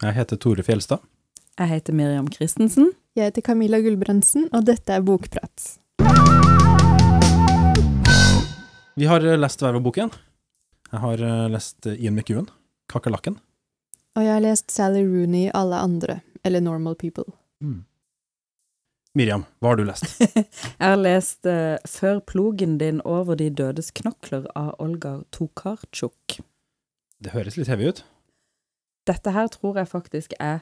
Jeg heter Tore Fjelstad. Jeg heter Miriam Christensen. Jeg heter Camilla Gulbrandsen, og dette er Bokprat. Vi har eh, lest hver vår bok igjen. Jeg har eh, lest eh, Ian McEwan, 'Kakerlakken'. Og jeg har lest Sally Rooney, Alle andre, eller Normal People. Miriam, hva har du lest? Jeg har lest uh, 'Før plogen din over de dødes knokler' av Olga Tokarczuk. Det høres litt heavy ut. Dette her tror jeg faktisk er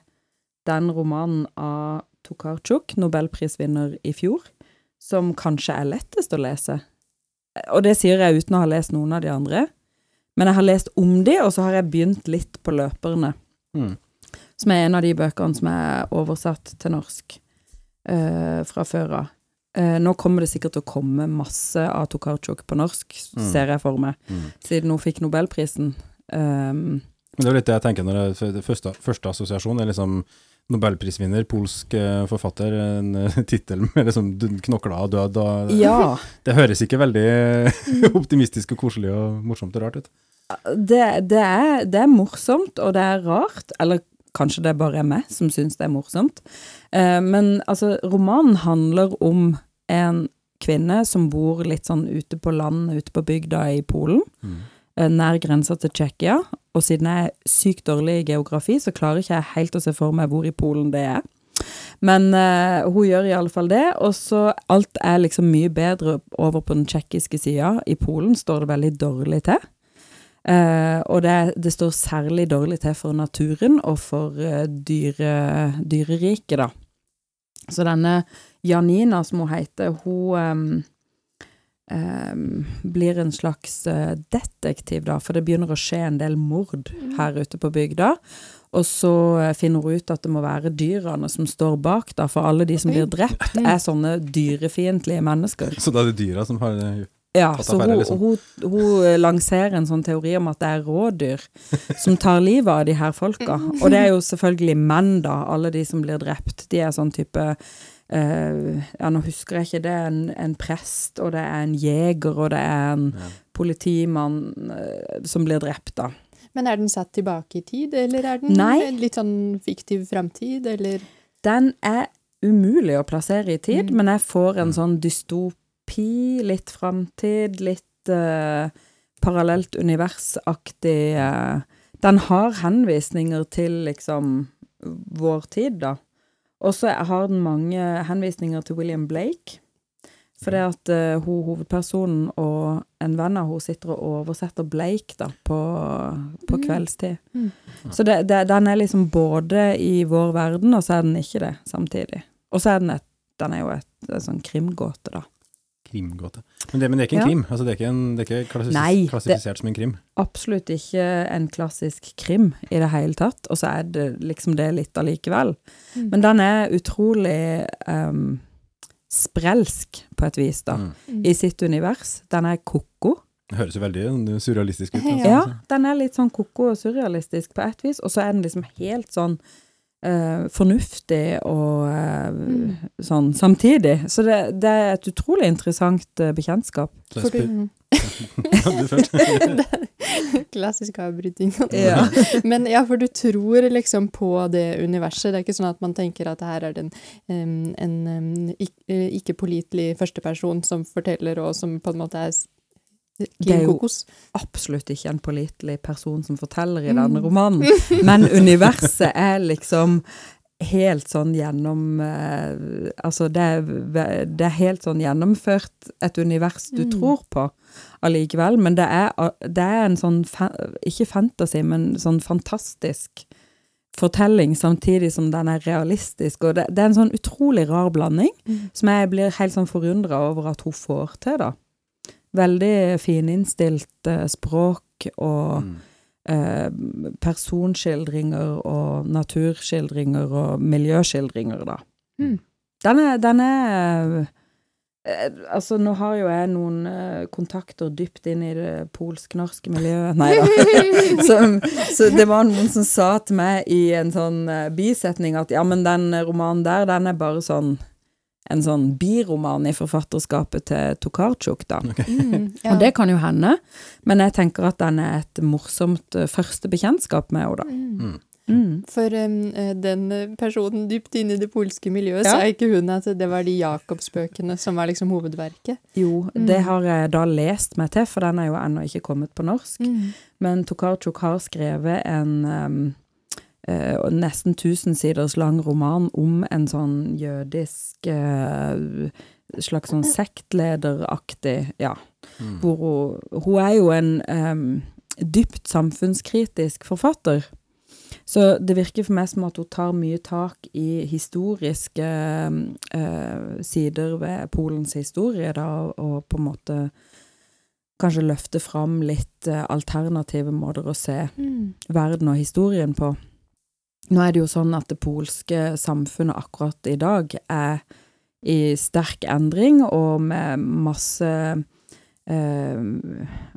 den romanen av Tokarczuk, nobelprisvinner i fjor, som kanskje er lettest å lese. Og det sier jeg uten å ha lest noen av de andre. Men jeg har lest om de, og så har jeg begynt litt på løperne, Mm. som er en av de bøkene som er oversatt til norsk uh, fra før av. Uh, nå kommer det sikkert til å komme masse av Tokarczuk på norsk, Mm. ser jeg for meg, Mm. siden hun fikk nobelprisen. Um, det er jo litt det jeg tenker når jeg, det første, første assosiasjon er liksom Nobelprisvinner, polsk eh, forfatter, en uh, tittel med liksom knokler og død. Og, ja. Det høres ikke veldig optimistisk og koselig og morsomt og rart ut. det, det, er, det er morsomt, og det er rart. Eller kanskje det bare er meg som syns det er morsomt. Eh, men altså, romanen handler om en kvinne som bor litt sånn ute på land, ute på bygda i Polen. eh, Nær grensa til Tsjekkia. Og siden jeg er sykt dårlig i geografi, så klarer ikke jeg helt å se for meg hvor i Polen det er. Men uh, hun gjør i alle fall det, og så alt er liksom mye bedre over på den tsjekkiske sida. I Polen står det veldig dårlig til. Uh, og det, det står særlig dårlig til for naturen og for uh, dyre, dyreriket, da. Så denne Janina, som hun heter, hun ehm, ehm, blir en slags eh, detektiv, da, for det begynner å skje en del mord her ute på bygda. Og så eh, finner hun ut at det må være dyrene som står bak, da, for alle de som blir drept, er sånne dyrefiendtlige mennesker. Så da er det dyra som har eh, Ja, Tatt så affære, hun, liksom. hun, hun lanserer en sånn teori om at det er rådyr som tar livet av de her folka. Og det er jo selvfølgelig menn, da, alle de som blir drept. De er sånn type eh, Ja, nå husker jeg ikke, det er en, en prest, og det er en jeger, og det er en Ja. politimann uh, som blir drept, da. Men er den satt tilbake i tid, eller er den Nei. litt sånn fiktiv framtid, eller Den er umulig å plassere i tid, Mm. men jeg får en sånn dystopi, litt framtid, litt uh, parallelt universaktig Den har henvisninger til liksom vår tid, da. Og så har den mange henvisninger til William Blake. For det at uh, hun, hovedpersonen og en venn av henne sitter og oversetter Blake da, på, på Mm. kveldstid. Mm. Så det, det, den er liksom både i vår verden, og så er den ikke det samtidig. Og så er den et, den er jo et, et sånn krimgåte, da. Krimgåte. Men det, men det er ikke en Ja. krim? Altså, det er ikke, en, det er ikke klassis Nei, det- klassifisert som en krim? Absolutt ikke en klassisk krim i det hele tatt, og så er det liksom det litt allikevel. Mm. Men den er utrolig um, sprelsk, på et vis, da, Mm. i sitt univers. Den er ko-ko. Det høres jo veldig sånn surrealistisk ut. altså. Ja, den er litt sånn ko-ko og surrealistisk på et vis, og så er den liksom helt sånn eh, fornuftig og eh, Mm. sånn samtidig. Så det, det er et utrolig interessant eh, bekjentskap. Først. Klassisk avbryting. Ja. Men ja, for du tror liksom på det universet. Det er ikke sånn at man tenker at her er det en, em, en eh, ikke-pålitelig førsteperson som forteller, og som på en måte er Det er jo- Kokos. Absolutt ikke en pålitelig person som forteller i Mm. denne romanen, men universet er liksom helt sånn gjennom eh, Altså, det er, det er helt sånn gjennomført et univers du Mm. tror på allikevel, men det er, det er en sånn Ikke fantasy, men sånn fantastisk fortelling, samtidig som den er realistisk. Og det, det er en sånn utrolig rar blanding, Mm. som jeg blir helt sånn forundra over at hun får til, da. Veldig fininnstilt eh, språk og Mm. eh, personskildringer og naturskildringer og miljøskildringer, da. Mm. Den er, den er eh, Altså, nå har jo jeg noen eh, kontakter dypt inn i det polsk-norske miljøet. Nei da. så, så det var noen som sa til meg i en sånn eh, bisetning at ja, men den romanen der, den er bare sånn en sånn biroman i forfatterskapet til Tokarczuk, da. Mm, ja. Og det kan jo hende, men jeg tenker at den er et morsomt eh, første bekjentskap med henne, da. Mm. Mm. Mm. for um, eh, den personen dypt inne i det polske miljøet, Ja. sa ikke hun at det var de Jacobsbøkene som var liksom hovedverket? Jo, Mm. det har jeg da lest meg til, for den er jo ennå ikke kommet på norsk. Men Tokarczuk har skrevet en um, eh, nesten 1000 siders lang roman om en sånn jødisk eh, slags sånn sektlederaktig Ja. Mm. Hvor hun, hun er jo en em, dypt samfunnskritisk forfatter. Så det virker for meg som at hun tar mye tak i historiske eh, sider ved Polens historie, da, og, på en måte kanskje løfte fram litt eh, alternative måter å se Mm. verden og historien på. Nå er det jo sånn at det polske samfunnet akkurat i dag er i sterk endring, og med masse eh,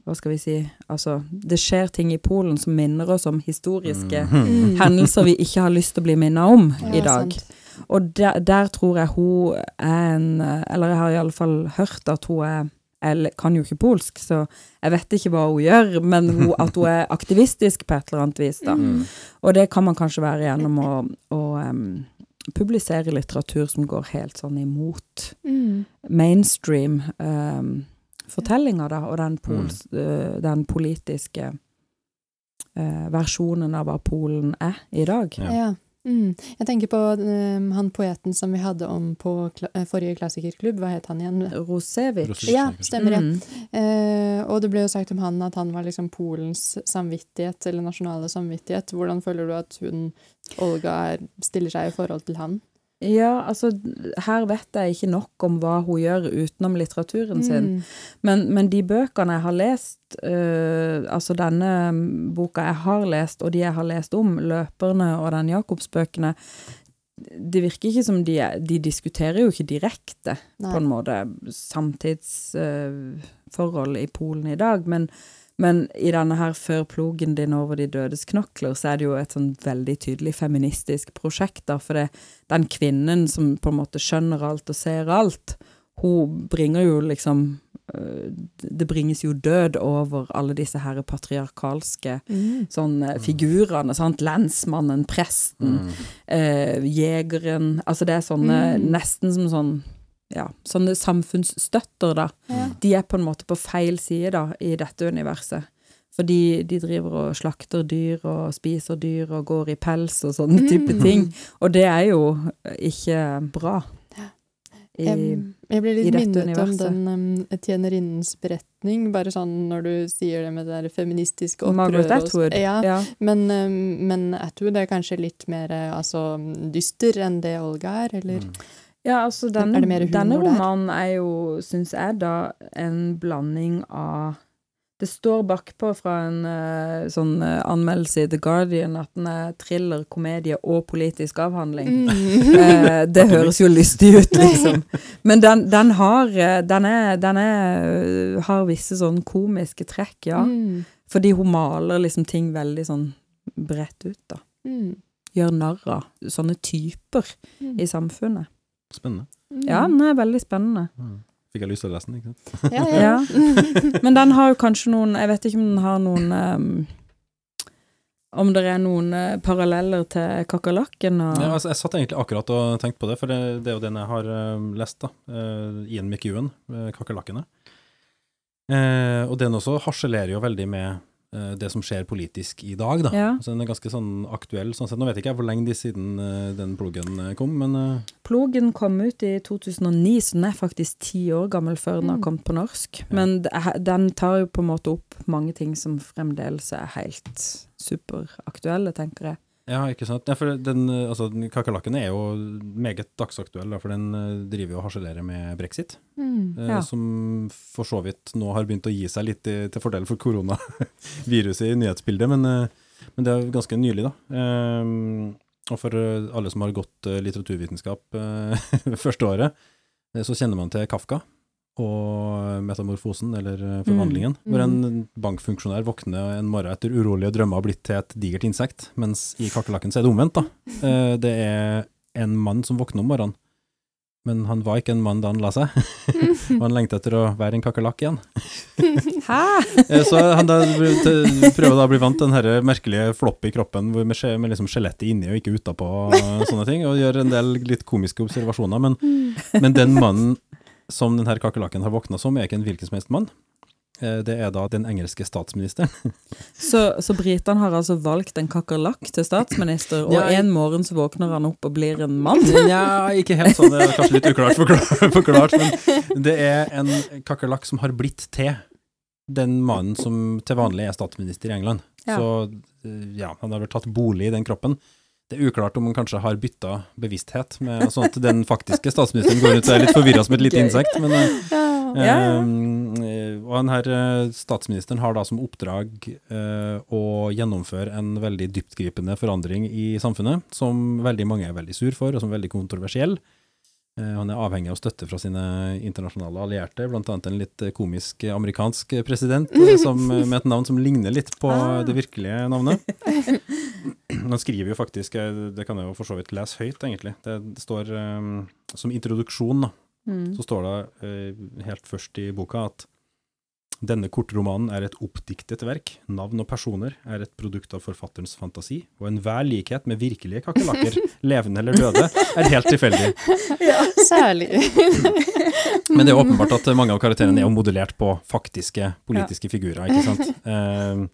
Hva skal vi si Altså, det skjer ting i Polen som minner oss om historiske mm. hendelser vi ikke har lyst til å bli minnet om i dag. sant. Og der, der tror jeg hun er en Eller jeg har i alle fall hørt at hun er Jeg kan jo ikke polsk, så jeg vet ikke hva hun gjør, men hun, at hun er aktivistisk på et eller annet vis, da. Mm. Og det kan man kanskje være gjennom å, å um, publisere litteratur som går helt sånn imot Mm. mainstream um, fortellinga, da, og den, pols, uh, den politiske uh, versjonen av hva Polen er i dag. Ja. Ja. Mm. Jeg tenker på um, han poeten som vi hadde om på kla eh, forrige klassikerklubb. Hva het han igjen? Rosevic. Ja, stemmer det. Mm. Uh, og det ble jo sagt om han at han var liksom Polens samvittighet, eller nasjonale samvittighet. Hvordan føler du at hun, Olga, er, stiller seg i forhold til han? Ja, altså, her vet jeg ikke nok om hva hun gjør utenom litteraturen sin. Mm. Men, men de bøkene jeg har lest, øh, altså denne boka jeg har lest, og de jeg har lest om, 'Løperne' og den Jacobsbøkene, det virker ikke som de De diskuterer jo ikke direkte, Nei. på en måte, samtidsforhold i Polen i dag, men men i denne her 'Før plogen din over de dødes knokler', så er det jo et sånn veldig tydelig feministisk prosjekt, da, for det, den kvinnen som på en måte skjønner alt og ser alt, hun bringer jo liksom øh, Det bringes jo død over alle disse her patriarkalske Mm. sånn eh, figurene, sant, lensmannen, presten, Mm. eh, jegeren, altså det er sånne, Mm. nesten som sånn, ja, sånne samfunnsstøtter da, Ja. de er på en måte på feil side da, i dette universet. For de driver og slakter dyr og spiser dyr og går i pels og sånne type Mm. ting. Og det er jo ikke bra. I, Jeg, jeg ble litt minnet minnet om den um, tjenerinnens beretning, bare sånn når du sier det med det der feministiske opprøret. Margaret og Atwood. Ja, Ja. men, um, men Atwood er kanskje litt mer eh, altså, dyster enn det Olga er, eller? Mm. Ja, altså Er denne, det mer humor denne der? romanen er jo, syns jeg da, en blanding av Det står bakpå fra en uh, sånn uh, anmeldelse i The Guardian at den er thriller, komedie og politisk avhandling. Mm. uh, det høres jo lystig ut, liksom. Men den, den har Den, er, den er, har visse sånn komiske trekk, ja. Mm. Fordi hun maler liksom ting veldig sånn bredt ut, da. Mm. Gjør narr av sånne typer Mm. i samfunnet. Spennende. Mm. Ja, den er veldig spennende. Mm. Fikk jeg lyst til å lese den, ikke sant? Ja, ja. Men den har jo kanskje noen Jeg vet ikke om den har noen um, Om det er noen eh, paralleller til kakerlakken og Ja, altså, jeg satt egentlig akkurat og tenkte på det, for det, det er jo den jeg har uh, lest, da. Uh, Ian McEwan, uh, 'Kakerlakkene'. Eh, og den også harselerer jo veldig med det som skjer politisk i dag, da. Ja. Så den er ganske sånn aktuell sånn sett. Nå vet ikke jeg hvor lenge de siden eh, den pluggen eh, kom, men eh, Plogen kom ut i 2009, så den er faktisk ti år gammel før den har Mm. kommet på norsk. Men er- den tar jo på en måte opp mange ting som fremdeles er helt superaktuelle, tenker jeg. Ja, ikke sant. Ja, for den, eh, altså, den kakerlakken er jo meget dagsaktuell, da, for den eh, driver jo og harselerer med brexit. Mm. eh, Som for så vidt nå har begynt å gi seg litt i, til fordel for koronaviruset i nyhetsbildet, men, eh, men det er ganske nylig, da. Eh, og for eh, alle som har gått eh, litteraturvitenskap eh, første året, eh, så kjenner man til Kafka og metamorfosen, eller eh, forvandlingen, Mm. hvor en bankfunksjonær våkner en morgen etter urolige drømmer og blitt til et digert insekt, mens i kakerlakken så er det omvendt, da. Eh, Det er en mann som våkner om morgenen, men han var ikke en mann da han la seg. Og han lengter etter å være en kakerlakk igjen. Hæ? Eh, Så han da prøver da å bli vant til den her merkelige floppy kroppen hvor med, med liksom skjelettet inni og ikke utapå og sånne ting, og gjør en del litt komiske observasjoner. Men, men den mannen som denne kakerlakken har våkna som, er ikke en hvilken som helst mann. Eh, Det er da den engelske statsministeren. Så, så britene har altså valgt en kakerlakk til statsminister, og Ja, jeg- en morgen så våkner han opp og blir en mann? Nja, ikke helt sånn, det er kanskje litt uklart forklart, forklart men det er en kakerlakk som har blitt til den mannen som til vanlig er statsminister i England. Ja. Så eh, ja, han har vel tatt bolig i den kroppen. Det er uklart om han kanskje har bytta bevissthet, med, sånn at den faktiske statsministeren går ut og er litt forvirra som et lite insekt. Men, eh, Ja. Ja, eh, og denne eh, statsministeren har da som oppdrag eh, å gjennomføre en veldig dyptgripende forandring i samfunnet, som veldig mange er veldig sur for, og som er veldig kontroversiell. Eh, han er avhengig av støtte fra sine internasjonale allierte, annet en litt eh, komisk eh, amerikansk president som, med et navn som ligner litt på Ah. det virkelige navnet. Han skriver jo faktisk, det kan jeg jo for så vidt lese høyt egentlig, det står som introduksjon da, Mm. så står det helt først i boka at denne kortromanen er et oppdiktet verk. Navn og personer er et produkt av forfatterens fantasi, og enhver likhet med virkelige kakerlakker, levende eller døde, er helt tilfeldig. Ja, Særlig. Men det er åpenbart at mange av karakterene er jo modellert på faktiske politiske figurer, ikke sant. Uh,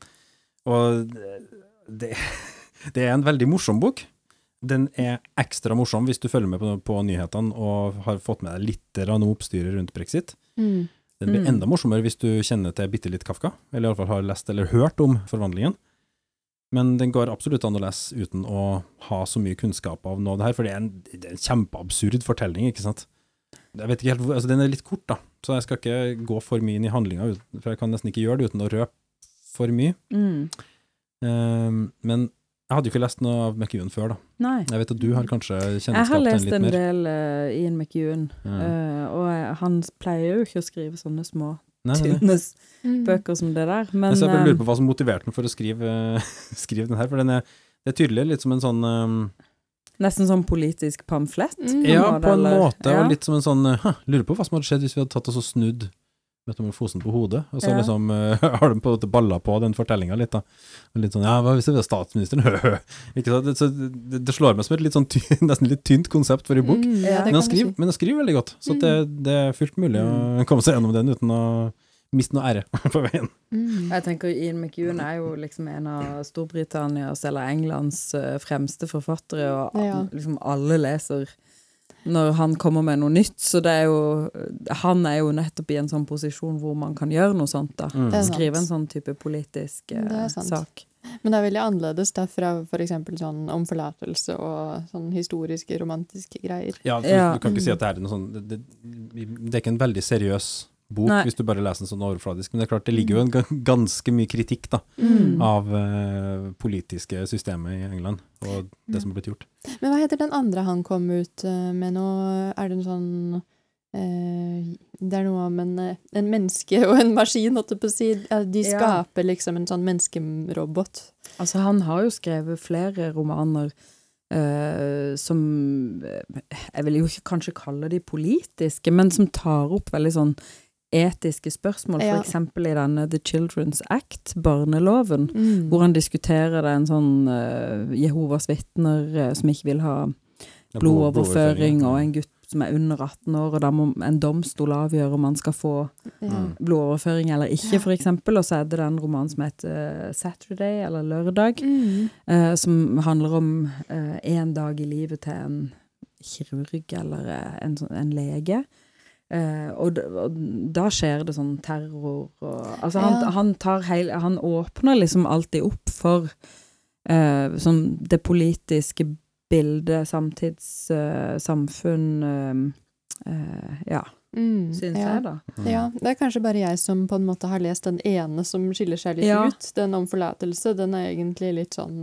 og det, det er en veldig morsom bok. Den er ekstra morsom hvis du følger med på, på nyhetene og har fått med deg litt oppstyret rundt brexit. Mm. Den blir Mm. enda morsommere hvis du kjenner til bitte litt Kafka, eller iallfall har lest eller hørt om forvandlingen. Men den går absolutt an å lese uten å ha så mye kunnskap av noe av det her, for det er en, det er en kjempeabsurd fortelling, ikke sant. Jeg vet ikke helt, altså Den er litt kort, da, så jeg skal ikke gå for mye inn i handlinga, for jeg kan nesten ikke gjøre det uten å røpe for mye. Mm. Um, men jeg hadde jo ikke lest noe av McEwan før, da. Nei. Jeg vet at du har kanskje Jeg litt kjennskap til den lest en mer. del uh, Ian McEwan, Ja. uh, og jeg- han pleier jo ikke å skrive sånne små, Nei, nei, nei. tynne s- Mm. bøker som det der, men Jeg så jeg bare eh, lurer på hva som motiverte ham for å skrive, skrive den her, for den er, det er tydelig litt som en sånn ehm, nesten sånn politisk pamflett. Mm. Ja, på en eller- måte, ja. og litt som en sånn eh, Lurer på hva som hadde skjedd hvis vi hadde tatt oss og snudd metamorfosen på hodet, og så Ja. liksom uh, har de på en måte balla på den fortellinga litt, da. Litt sånn Ja, hva hvis det var statsministeren? Ikke sant? Det, så det, det slår meg som et litt sånn ty, nesten litt tynt konsept for en bok. Mm, Ja. Men han, skriver, si. men han skriver veldig godt, så det, det er fullt mulig å komme seg gjennom den uten å miste noe ære på veien. Mm. Jeg tenker Ian McEwan er jo liksom en av Storbritannias eller Englands eh, fremste forfattere, og Ja. liksom alle leser når han kommer med noe nytt, så det er jo Han er jo nettopp i en sånn posisjon hvor man kan gjøre noe sånt, da. Mm. Skrive en sånn type politisk eh, sak. Men det er veldig annerledes da fra eksempel sånn om forlatelse og sånn historiske, romantiske greier. Ja, for Ja. Du kan ikke si at det er noe sånn det, det, det er ikke en veldig seriøs bok Nei. hvis du bare leser den sånn overfladisk, men det er klart det ligger jo en ganske mye kritikk da, Mm. av uh, politiske systemet i England, og det som har blitt gjort. Men hva heter den andre han kom ut uh, med nå? Er det en sånn uh, Det er noe om en, en menneske og en maskin, holdt jeg på å si. De De Ja. skaper liksom en sånn menneskerobot. Altså, han har jo skrevet flere romaner Uh, som Jeg vil jo ikke kanskje kalle de politiske, men som tar opp veldig sånn etiske spørsmål, Ja. for eksempel i denne The Children's Act, barneloven, Mm. hvor han diskuterer det en sånn uh, Jehovas vitner uh, som ikke vil ha blodoverføring, og en gutt som er under 18 år, og da må en domstol avgjøre om han skal få Ja. Mm. blodoverføring eller ikke, for eksempel, og så er det den romanen som heter eh, Saturday, eller Lørdag, Mm. uh, som handler om én dag i livet til en kirurg eller en, sånn- en lege. Eh, og, og da skjer det sånn terror og Altså, han, Ja. han tar heil Han åpner liksom alltid opp for uh, sånn det politiske bildet, samtids uh, samfunn eh, eh, Ja, Mm. syns ja. jeg, da. Mm. Ja, det er kanskje bare jeg som på en måte har lest den ene som skiller seg litt Ja. ut. Den om forlatelse, den er egentlig litt sånn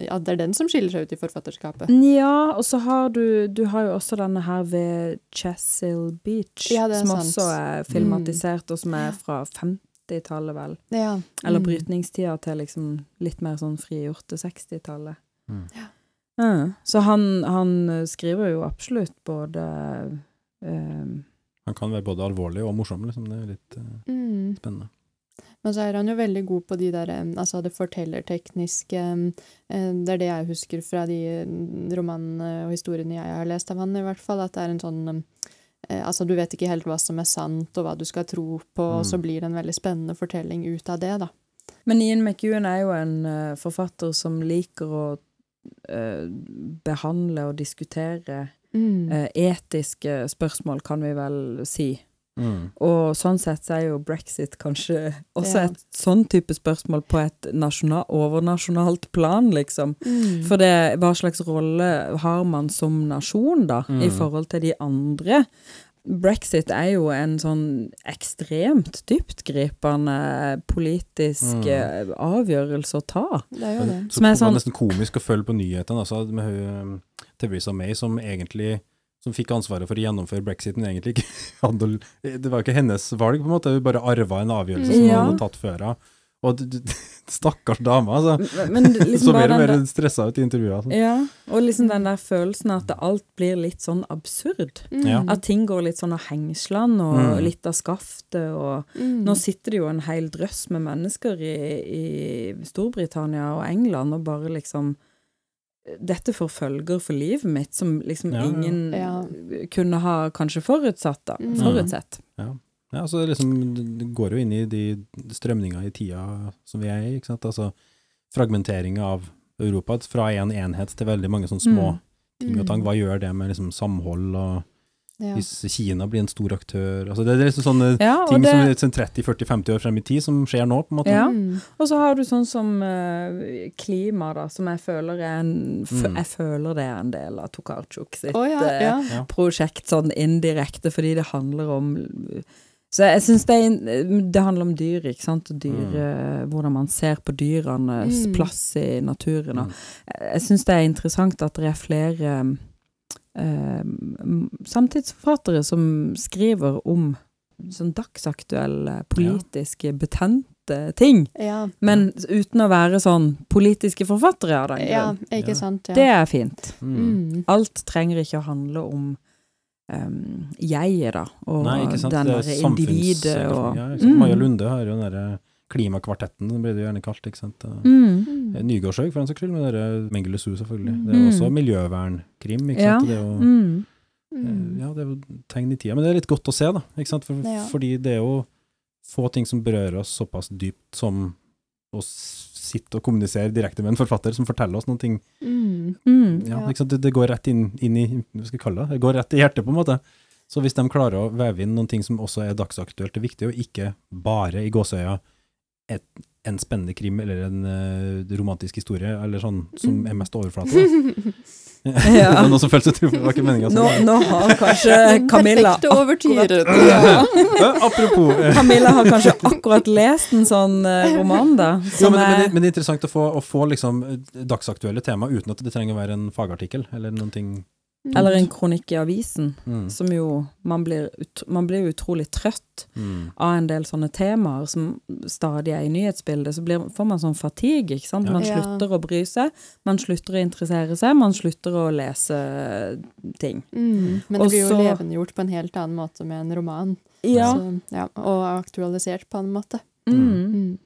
Ja, det er den som skiller seg ut i forfatterskapet. Ja, og så har du Du har jo også denne her ved Chesil Beach, Ja, som sant. også er filmatisert, og som er fra 50-tallet, vel. Ja. Eller Mm. brytningstida til liksom litt mer sånn frigjorte 60-tallet. Mm. Ja. Så han, han skriver jo absolutt både eh, Han kan være både alvorlig og morsom, liksom. Det er litt eh, Mm. spennende. Men så er han jo veldig god på de der, eh, altså det fortellertekniske eh, Det er det jeg husker fra de mm, romanene og historiene jeg har lest av han, i hvert fall. At det er en sånn eh, Altså, du vet ikke helt hva som er sant, og hva du skal tro på, og så Mm. blir det en veldig spennende fortelling ut av det, da. Men Ian McEwan er jo en forfatter som liker å eh, behandle og diskutere Mm. eh, etiske spørsmål, kan vi vel si. Mm. Og sånn sett så er jo brexit kanskje også Ja. et sånn type spørsmål på et nasjonal, overnasjonalt plan, liksom. Mm. For det, hva slags rolle har man som nasjon, da, i Mm. forhold til de andre? Brexit er jo en sånn ekstremt dyptgripende politisk Mm. eh, avgjørelse å ta. Det er jo det. Så Som er det var sånn- nesten komisk å følge på nyhetene altså, med eh, Theresa May, som egentlig som fikk ansvaret for å gjennomføre brexit, men egentlig ikke Det var jo ikke hennes valg, på en måte. Hun bare arva en avgjørelse som Ja. hun hadde tatt før henne. Og d- d- stakkars dame, altså. Men liksom så blir mer og mer stressa ut i intervjuet. Altså. ja, og liksom den der følelsen at alt blir litt sånn absurd. Mm. At ting går litt sånn av hengslene og Mm. litt av skaftet og Mm. Nå sitter det jo en hel drøss med mennesker i, i Storbritannia og England og bare liksom Dette får følger for livet mitt som liksom Ja, ja. ingen Ja. kunne ha kanskje forutsatt, da. Mm. Forutsett. Ja, altså liksom, det går jo inn i de strømninger i tida som vi er i, ikke sant? Altså fragmenteringa av Europa fra en enhet til veldig mange sånne små Mm. ting og tang. Hva gjør det med liksom samhold, og Ja. hvis Kina blir en stor aktør? Altså det, er liksom sånne Ja, ting som det, er sånn 30-40-50 år frem i tid, som skjer nå, på en måte. Ja. Mm. og så har du sånn som uh, klima, da, som jeg føler er en f Mm. Jeg føler det er en del av Tokarczuk sitt oh, ja, ja. Ja. prosjekt, sånn indirekte, fordi det handler om Så jeg syns det, er det handler om dyr, ikke sant, og dyr, mm. hvordan man ser på dyrenes Mm. plass i naturen. Og Mm. jeg syns det er interessant at det er flere eh, samtidsforfattere som skriver om sånn dagsaktuelle, politiske, betente ting. ja. Men uten å være sånn politiske forfattere av den Ja, grunn. ikke Ja. sant. Ja. Det er fint. Mm. Mm. Alt trenger ikke å handle om um, jeget, da, og Nei, ikke sant. den Det er derre individet og ja, mm. Maja. Lunde har jo den derre klimakvartetten, det blir det gjerne kalt, ikke sant. Mm. Mm. Nygårdshaug, for den saks skyld, med dere Mengele Zoo, selvfølgelig. Det er jo Mm. også miljøvernkrim, ikke Ja. sant. Det er jo, Mm. Mm. ja, det er jo tegn i tida, men det er litt godt å se, da. Ikke sant? For, Ja. Fordi det er jo få ting som berører oss såpass dypt som å s- sitte og kommunisere direkte med en forfatter som forteller oss noen ting. Mm. Mm. Ja, Ja. Ikke sant? Det, det går rett inn, inn i hva skal jeg kalle det? Det går rett i hjertet, på en måte. Så hvis de klarer å veve inn noen ting som også er dagsaktuelt, er viktig, og ikke bare i gåseøya et, en spennende krim eller en uh, romantisk historie, eller sånn som er mest overflate. Ja. det var noen som føltes truffet, det var ikke meninga. Nå, nå har kanskje Camilla akkurat. Ja. Apropos eh, Camilla har kanskje akkurat lest en sånn eh, roman, da. jo, men, men, men det er interessant å få, å få liksom eh, dagsaktuelle tema uten at det trenger å være en fagartikkel, eller noen ting Eller en kronikk i avisen, mm. som jo Man blir, ut, man blir utrolig trøtt Mm. av en del sånne temaer som stadig er i nyhetsbildet. Så blir, får man sånn fatigue, ikke sant. Ja. Man Ja. slutter å bry seg, man slutter å interessere seg, man slutter å lese ting. Mm. Men det blir jo levendegjort på en helt annen måte med en roman. Ja. Altså, ja og aktualisert på en måte. Mm.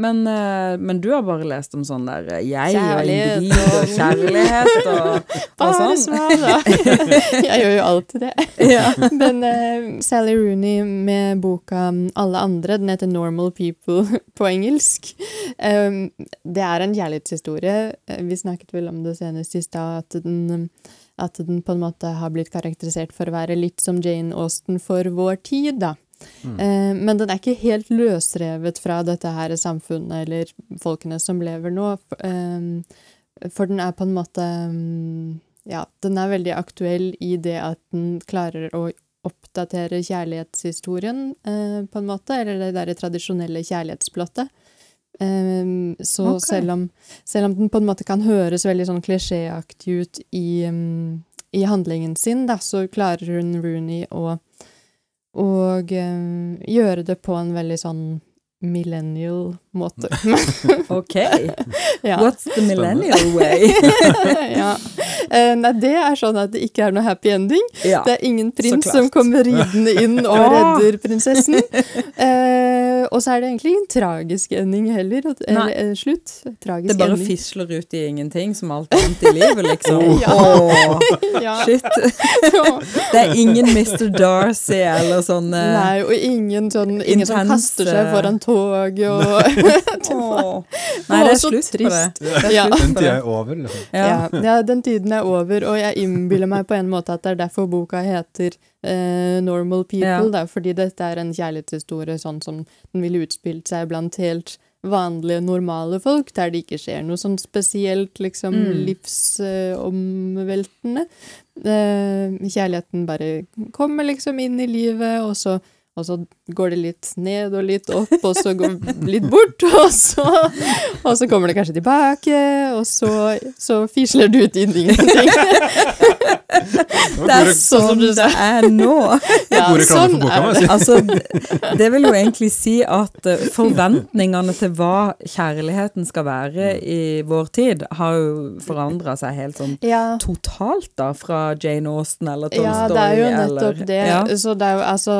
Mm. Men, eh, men du har bare lest om sånn der jeg jeg og Kjærlighet individ og og- kjærlighet og, og sånn. da. Jeg gjør jo alltid det. Ja. Men uh, Sally Rooney med boka um, 'Alle andre', den heter 'Normal People' på engelsk. Um, det er en kjærlighetshistorie. Eh, Vi snakket vel om det senest i stad, at den at den på en måte har blitt karakterisert for å være litt som Jane Austen for vår tid, da. Mm. Eh, men den er ikke helt løsrevet fra dette her samfunnet eller folkene som lever nå. For, eh, for den er på en måte mm, Ja, den er veldig aktuell i det at den klarer å oppdatere kjærlighetshistorien, eh, på en måte, eller det derre tradisjonelle kjærlighetsplottet. Så okay. selv, om, selv om den på en måte kan høres veldig sånn klisjéaktig ut i, mm, i handlingen sin, da, så klarer hun Rooney å og eh, gjøre det på en veldig sånn millennial måte. Ok. ja. What's the millennial way? ja. Eh, nei, det er sånn at det ikke er noe happy ending. Ja. Det er ingen prins som kommer ridende inn og redder prinsessen. Eh, og så er det egentlig ingen tragisk ending heller. Eller Nei. eh, slutt. Tragisk ending. Det bare ending. fisler ut i ingenting, som alt annet i livet, liksom. Ja. Oh. Ja. shit. Det er ingen Mr. Darcy eller sånn eh, Nei, og ingen, sånn, ingen som kaster seg foran tog og åh. Nei, det er slutt på det. Det Ja. Den tida er over, liksom. Ja. Ja. ja, den tiden er over, og jeg innbiller meg på en måte at det er derfor boka heter eh, Normal People, Ja. da, fordi dette er en kjærlighetshistorie sånn som den ville utspilt seg blant helt vanlige, normale folk, der det ikke skjer noe sånn spesielt liksom Mm. livsomveltende. Eh, kjærligheten bare kommer liksom inn i livet, og så og så går det litt ned og litt opp, og så går det litt bort, og så, og så kommer det kanskje tilbake, og så, så fisler det ut inn i ingenting. Det er sånn det er nå. Ja, boka, er det. Altså, det vil jo egentlig si at eh, forventningene til hva kjærligheten skal være i vår tid, har jo forandra seg helt sånn Ja. totalt, da, fra Jane Austen eller Tolstoy. Ja, det er jo eller- nettopp det. Ja. Så det er jo altså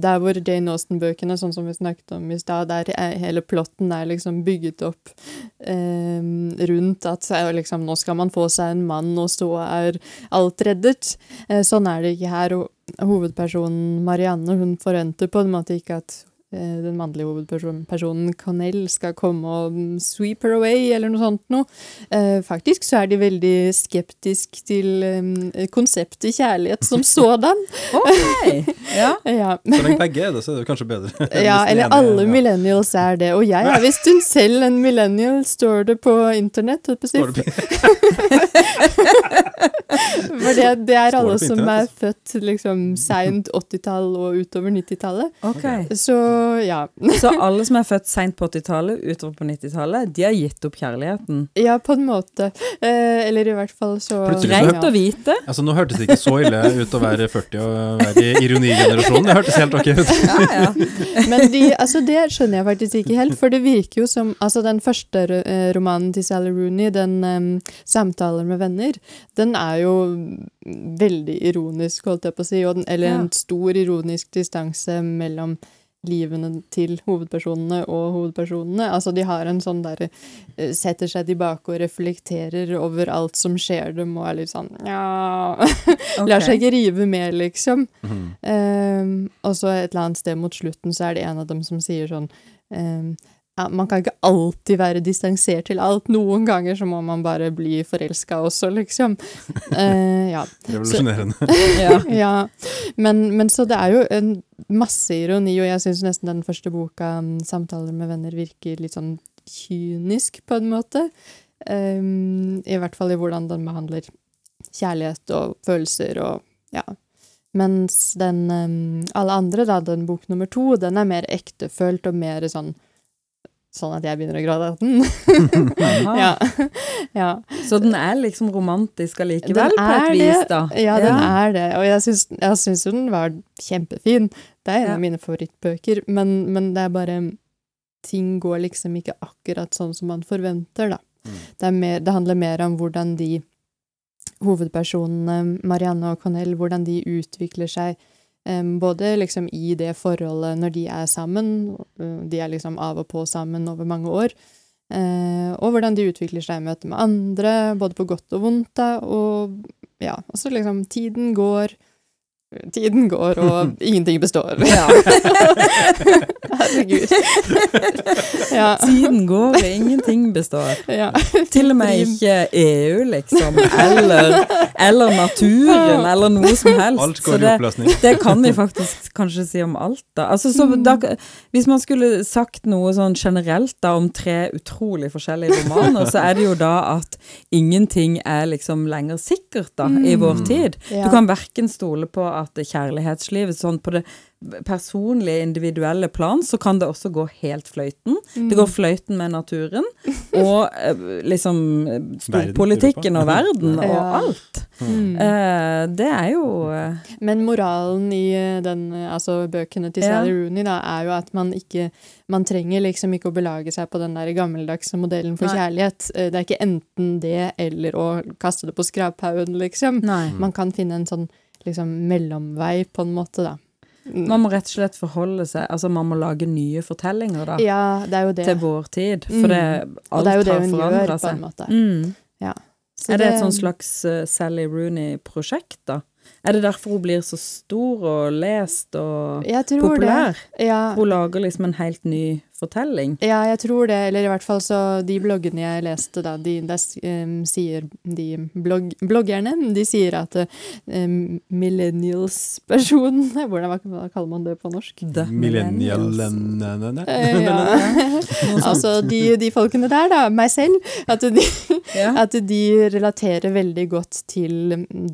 Der hvor Jane Austen-bøkene, sånn som vi snakket om i stad, der er hele plotten er liksom bygget opp eh, rundt at liksom, nå skal man få seg en mann, og så er alt reddet. Eh, sånn er det ikke her. Hovedpersonen Marianne, hun forventer på en måte ikke at den mannlige hovedpersonen Connell skal komme og sweep her away, eller noe sånt noe. Eh, faktisk så er de veldig skeptisk til eh, konseptet kjærlighet som sådan. Ok, ja. ja. Så lenge begge er det, så er det kanskje bedre. ja, eller enige, alle ja. millennials er det. Og jeg er visst hun selv en millennial, står det på internett. holdt på å si. For det, det er alle som er født liksom seint 80-tall og utover 90-tallet. Okay. Så ja. Så alle som er født seint på 80-tallet, utover på 90-tallet, de har gitt opp kjærligheten. Ja, på en måte. Eh, eller i hvert fall så Greit ja. å vite. Altså, nå hørtes det ikke så ille ut å være 40 og være i ironigenerasjonen. Det hørtes helt ok ut. Ja, ja. Men de, altså det skjønner jeg faktisk ikke helt, for det virker jo som Altså, den første eh, romanen til Sally Rooney, den um, 'Samtaler med venner', den er jo veldig ironisk, holdt jeg på å si, og den, eller Ja. en stor ironisk distanse mellom livene til hovedpersonene og hovedpersonene. Altså, de har en sånn derre eh, Setter seg tilbake og reflekterer over alt som skjer dem, og er litt sånn Ja Lar seg ikke rive med, liksom. Mhm. Um, og så et eller annet sted mot slutten så er det en av dem som sier sånn um, Man kan ikke alltid være distansert til alt. Noen ganger så må man bare bli forelska også, liksom. Uh, ja. Revolusjonerende. Ja. ja. Men, men så det er jo en masse ironi, og jeg syns nesten den første boka, um, 'Samtaler med venner', virker litt sånn kynisk, på en måte. Um, I hvert fall i hvordan den behandler kjærlighet og følelser og ja. Mens den um, alle andre, da, den bok nummer to, den er mer ektefølt og mer sånn Sånn at jeg begynner å gråte av den. Ja. ja. Så den er liksom romantisk allikevel, på et vis, det. da? Ja, den er det. Og jeg syns, jo den var kjempefin. Det er en Ja. av mine favorittbøker, men, men det er bare Ting går liksom ikke akkurat sånn som man forventer, da. Mm. Det, er mer, det handler mer om hvordan de hovedpersonene, Marianne og Connell, hvordan de utvikler seg. Både liksom i det forholdet når de er sammen, øh, de er liksom av og på sammen over mange år, Eh, og hvordan de utvikler seg i møte med andre, både på godt og vondt. da, Og ja, også liksom Tiden går, tiden går, og ingenting består. Ja. Herregud. ja. Tiden går, og ingenting består. ja. Til og med ikke EU, liksom. Eller, eller naturen, eller noe som helst. Alt går i oppløsning. det kan vi faktisk kanskje si om alt, da. Altså, så Mm. da. Hvis man skulle sagt noe sånn generelt da om tre utrolig forskjellige romaner, så er det jo da at ingenting er liksom lenger sikkert da, i vår Mm. tid. Du kan verken stole på at kjærlighetslivet sånn på det personlige, individuelle plan, så kan det også gå helt fløyten. Mm. Det går fløyten med naturen, og eh, liksom storpolitikken og verden og Ja. alt. Mm. Eh, det er jo eh, Men moralen i den, altså bøkene til Ja. Sally Rooney da, er jo at man ikke Man trenger liksom ikke å belage seg på den der gammeldagse modellen for Nei. kjærlighet. Det er ikke enten det eller å kaste det på skraphaugen, liksom. Nei. Man kan finne en sånn liksom mellomvei, på en måte, da. Man må rett og slett forholde seg Altså, man må lage nye fortellinger, da. Ja, det er jo det. Til vår tid. For det, Mm. alt det er jo det har hun gjør, forandra på en måte. Mm. Så Er det et sånn slags eh, Sally Rooney-prosjekt, da? Er det derfor hun blir så stor og lest og populær? det. Ja, Hun lager liksom en helt ny fortelling? Ja, jeg tror det. Eller i hvert fall så de bloggene jeg leste, da, de, em, sier de blogg, bloggerne De sier at um, millennials-personene Hvordan hva, hva kaller man det på norsk? The Millennialene Eh, ja. altså de, de folkene der, da, meg selv, at de, Ja. at de relaterer veldig godt til mm,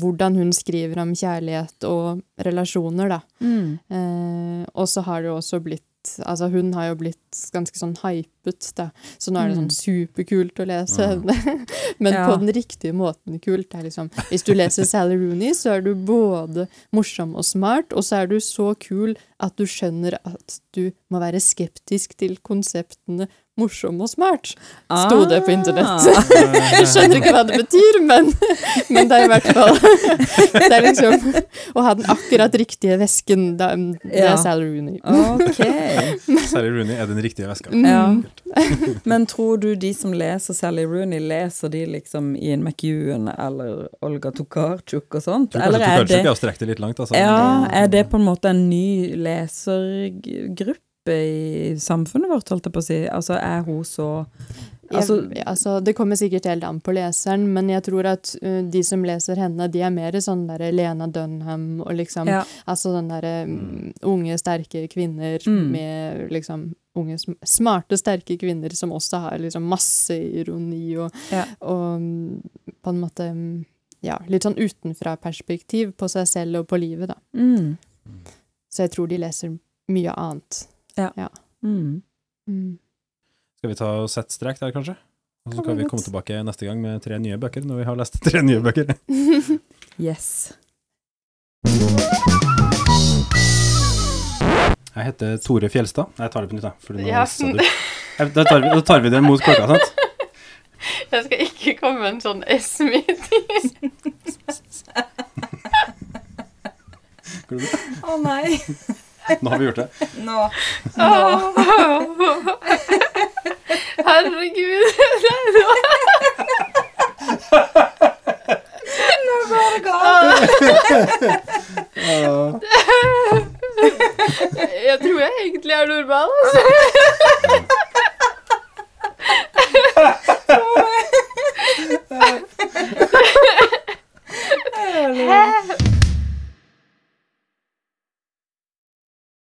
hvordan hun skriver om kjærlighet og relasjoner, da. Mm. Eh, og så har det jo også blitt Altså, hun har jo blitt ganske sånn hypet, da. Så nå er det Mm. sånn superkult å lese henne. Men Ja. på den riktige måten kult. Det er liksom Hvis du leser Sally Rooney, så er du både morsom og smart, og så er du så kul at du skjønner at du må være skeptisk til konseptene morsom og smart. Sto det på internett. Ah. Jeg skjønner ikke hva det betyr, men, men det er i hvert fall Det er liksom å ha den akkurat riktige vesken. Det er Sally Rooney. Okay. Sally Rooney er den riktige veska. Mm. Ja. Men tror du de som leser Sally Rooney, leser de liksom Ian McEwan eller Olga Tokarczuk og sånt? Eller er det litt langt, altså. ja, er det på en måte en ny lesergruppe i samfunnet vårt, holdt jeg på å si? Altså, er hun så Altså- jeg, altså, det kommer sikkert helt an på leseren, men jeg tror at uh, de som leser henne, de er mer sånn der Lena Dunham og liksom Ja. Altså den derre um, unge, sterke kvinner Mm. med liksom unge, smarte, sterke kvinner som også har liksom masse ironi og, Ja. og mm, på en måte mm, ja, litt sånn utenfra-perspektiv på seg selv og på livet, da. Mm. Så jeg tror de leser mye annet. Mm. Mm. Skal vi ta og sette strek der, kanskje? Og så Kan vi komme tilbake neste gang med tre nye bøker, når vi har lest tre nye bøker. Yes. Jeg heter Tore Fjelstad. Jeg tar det på nytt, da. fordi nå Ja. sa du- Jeg- Da tar, vi, da tar vi det mot klokka, sant? Jeg skal ikke komme med en sånn S-meeting. Å nei. Nå har vi gjort det. Nå. Nå. Herregud. Nei, nå. nå går det galt. Jeg tror jeg egentlig er normal, altså.